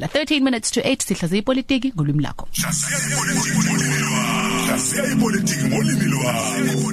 la 13 minutes to 8 sihlaza ipolitiki ngolwimi lakho. Hlaziya ipolitiki ngolimi lwakho.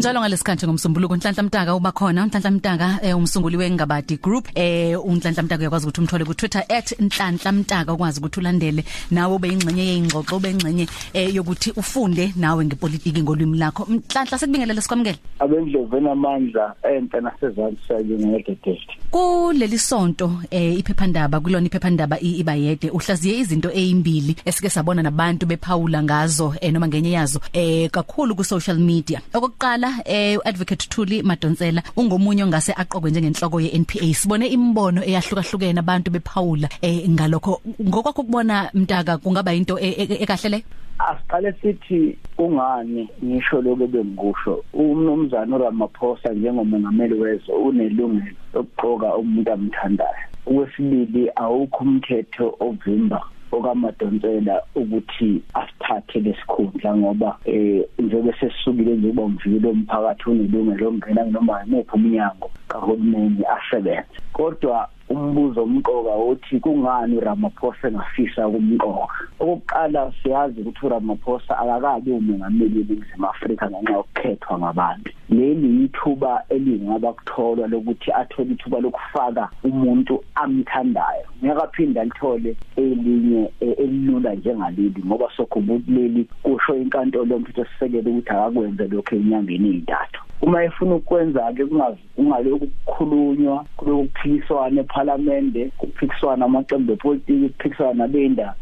Njalo ngalesikhathi ngomsombuluko Nhlanhla Mtaka uba khona. Nhlanhla Mtaka eh, umsunguli wengabadi group eh uNhlanhla Mtaka uyakwazi ukuthi umthole ku Twitter @nhlanhla Mtaka ukwazi ukuthi ulandele nawe ube ingxenye yeingxoxo ube ingxenye eh, yokuthi ufunde nawe ngepolitiki ngolwimi lakho. Nhlanhla sekubingelele sikwamukele. Abendlovu enamandla enhle nasezantsi sayo ngededest kuleli sonto eh iphephandaba kulona iphephandaba i- iba yede uhlaziye izinto ezimbili esike sabona nabantu bephawula ngazo eh, noma ngenye yazo eh kakhulu ku social media. Okokuqala eh advocate Thuli Madonsela ungomunye ongase aqokwe njengenhloko ye NPA sibone imbono eyahlukahlukene abantu bephawula eh ngalokho. Ngokwakho kubona mtaka kungaba into e- e- ekahle le? Asiqale sithi kungani ngisho lokho bengikusho umnumzana uRamaphosa njengomongameli wezwe unelungelo lokugqoka umuntu amthandayo. Okwesibili awukho umthetho ovimba okamadonsela ukuthi asithathe lesikhundla ngoba eh njengoba sesisukile nje bomvilo umphakathi unelungelo lokungena noma imuphi umnyango kahulumeni asebenze. Kodwa umbuzo omqoka uthi kungani uRamaphosa engafisa kumqoka okokuqala siyazi ukuthi uRamaphosa akakabi umongameli weNingizimu Afrika ngenxa yokukhethwa ngabantu. Leli ithuba elingaba kutholwa lokuthi athole ithuba lokufaka umuntu amthandayo. Ngeke aphinda lithole elinye eh, elilula njengaleli ngoba sokubuleli kusho inkantolo yomthetho sisekele ukuthi akakwenze lokho enyangeni ezintathu uma efuna ukwenza ke kungabe ukukhulunywa kulokuphikiswana eParliament kuphikiswana amaqembu epolitiki kuphikiswana nabenda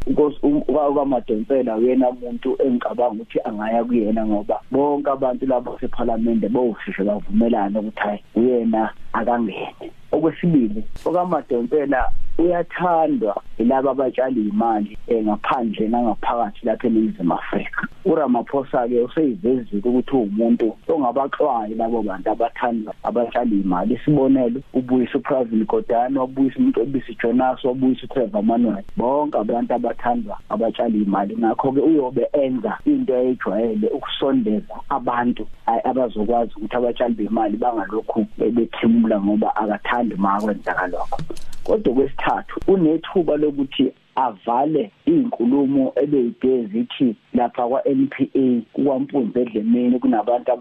ukamadonsela uyena umuntu engicabanga ukuthi angaya kuyena ngoba bonke abantu labo seParliament bawushishe bavumelana ukuthi hayi uyena akangene. Okwesibili okamadonsela uyathandwa yilabo abatshali imali ngaphandle nangaphakathi lapha eNingizimu Afrika. uRamaphosa ke useyivezile ukuthi umuntu ongabaxwayi labo bantu abathanda abatshali imali. Isibonelo ubuyisa uPravin Godani wabuyisa umuntu obisi Jonas wabuyisa uTrevor Manuel. Bonke abantu abathandwa abatshali imali. Ngakho ke uyobe enza into ejwayele ukusondeza abantu abazokwazi ukuthi abatshali bemali bangalokhu bethimula ngoba akathandi makwenza lokho. Kodwa kwesithathu unethuba lokuthi avale izinkulumo ebeyide zithi lapha kwa NPA kwampunze edlemeni kunabantu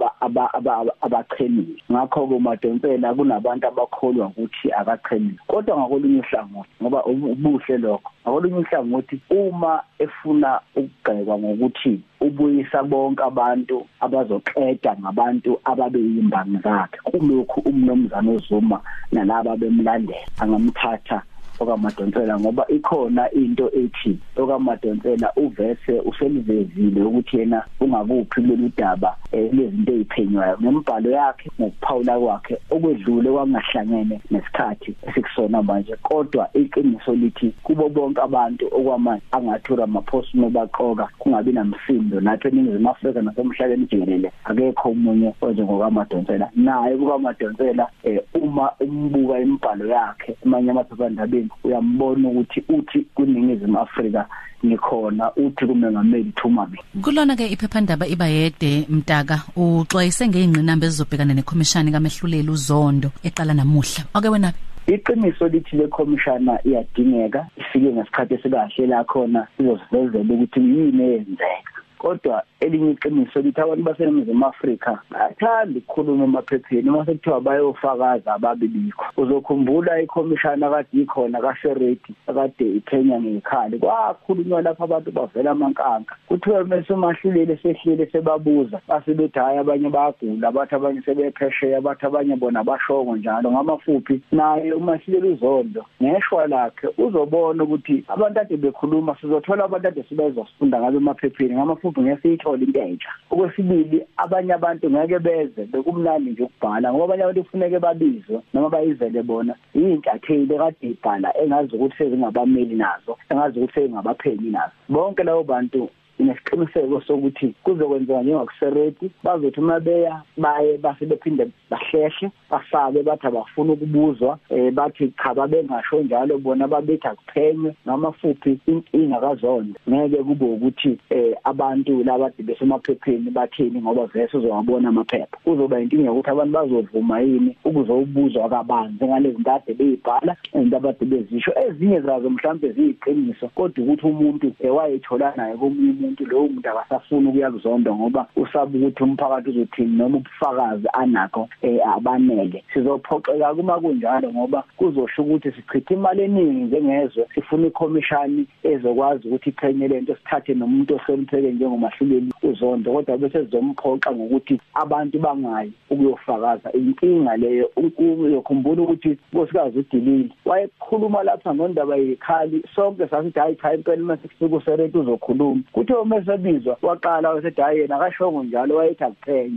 abachemile ngakho ke umadonsela kunabantu abakholwa ukuthi akachemile kodwa ngakolunye uhlangothi ngoba ubuhle lokho ngakolunye uhlangothi uma efuna ukugxekwa ngokuthi ubuyisa bonke abantu abazoqeda ngabantu ababeyimbangi zakhe kulokhu umnomzana ozuma nalabo bemlandela angamthatha okamadonsela ngoba ikhona into ethi okamadonsela uvese uselivezile ukuthi yena ungakuphi kulolu daba lezinto eziphenywayo ngembhalo yakhe ngokuphawula kwakhe okwedlule kwangahlangene nesikhathi esikusona manje. Kodwa iqiniso lithi kubo bonke abantu okwamanje angathura amaphosi nobaqoka kungabi namsindo. Nathi eningizimu Afrika nasemhlabeni jikelele akekho umunye onjengokamadonsela naye kukamadonsela uma umbuka imibhalo yakhe amanye amaphephandabeni uyambona ukuthi uthi kuningizimu Afrika ngikhona uthi kumengameli Thumami kulona ke iphephandaba iba yede mtaka. Uxwayise ngeingqinamba ezizobhekana nekhomishani kamehluleli uzondo eqala namuhla. Ake wena iqiniso lithi le commissioner iyadingeka ifike ngesikhathi esikahle la khona sizosivezela ukuthi yini eyenzeka. Kodwa elinye iqiniso lithi abantu baseNingizimu Afrika bathanda ukukhuluma emaphepheni uma sekuthiwa bayofakaza ababibikho uzokhumbula ikhomishana kade ikhona kaShereti akade iphenya ngekhali kwakhulunywa lapha abantu bavela amankanka. Kuthiwa mase mahlulile sehlile sebabuza basebethi hayi abanye bayagula abathi abanye sebephesheya abathi abanye bona bashongo njalo ngamafuphi naye umahlulile uzondo ngeshwa lakhe uzobona ukuthi abantu ade bekhuluma sizothola abantu ade sibezofunda ngabe emaphepheni ngamafuphi ngesitho ukuthola into entsha okwesibili abanye abantu ngeke beze bekumnandi nje ukubhala ngoba abanye abantu kufuneke babizwe noma bayizele bona. Iy'ntatheli kade ibhala engazi ukuthi sezingabameli nazo engazi ukuthi sezingabaphenyi nazo. Bonke labo bantu inesiqiniseko sokuthi kuzokwenzeka njengokusereti. Bazothi uma beya baye base bephinde bahlehle basabe bathi abafuna ukubuzwa. Eh bathi cha babengasho njalo bona babethi akuphenywe noma futhi inkinga kazonda ngeke kube ukuthi eh abantu labade besemaphepheni bathini ngoba vese uzowabona amaphepha. Kuzoba inkinga yokuthi abantu bazovuma yini ukuzobuzwa kabanzi ngalezi ntade beyibhala into abade bezisho. Ezinye zazo mhlawumbe ziyiqiniso kodwa ukuthi umuntu ewayethola naye komunye umuntu lowo muntu akasafuna ukuya kuzonda ngoba usaba ukuthi umphakathi uzothini noma ubufakazi anakho abanele. Sizophoxeka kuma kunjalo ngoba kuzosho ukuthi sichitha imali eningi njengezwe sifuna ikhomishani ezokwazi ukuthi iphenye lento sithathe nomuntu osemtheke njengomahluleli uzondo kodwa bese sizomphoqa ngokuthi abantu bangayi ukuyofakaza inkinga leyo uyokhumbula ukuthi nkosikazi udilile wayekhuluma lapha ngondaba yekhali sonke sasithi hayi cha impela uma sifika usereti uzokhuluma. Kuthe uma sebizwa waqala wasethi hayi yena akashongo njalo wayethi akuphenye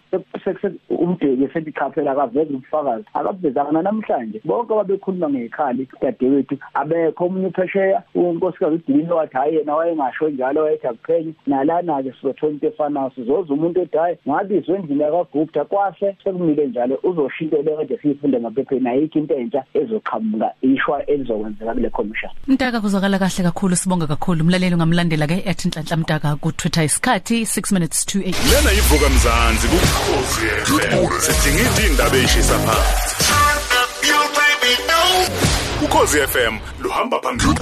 umdeki esethi cha phela akaveze ubufakazi akabuvezanga namhlanje. Bonke babekhuluma ngekhali dadewethu abekho omunye uphesheya unkosikazi udilile wathi hayi yena wayengasho njalo wayethi akuphenye nalana-ke sizothola into efanayo sizoza umuntu othi hayi ngabizwe endlini yakagupta kwahle sekumile njalo uzoshinto le kade siyifunde ngaphepheni ayikho into entsha ezoqhamuka ishwa elizokwenzeka kule commission. Mtaka kuzwakala kahle kakhulu sibonga kakhulu. Umlaleli ungamlandela ke @nhlanhla mtaka. Ku Twitter isikhathi 6 minutes to 8 lena yivuka mzansi kukhosi FM sidinga indaba eshisa phansi. Ukhosi FM luhamba phambili.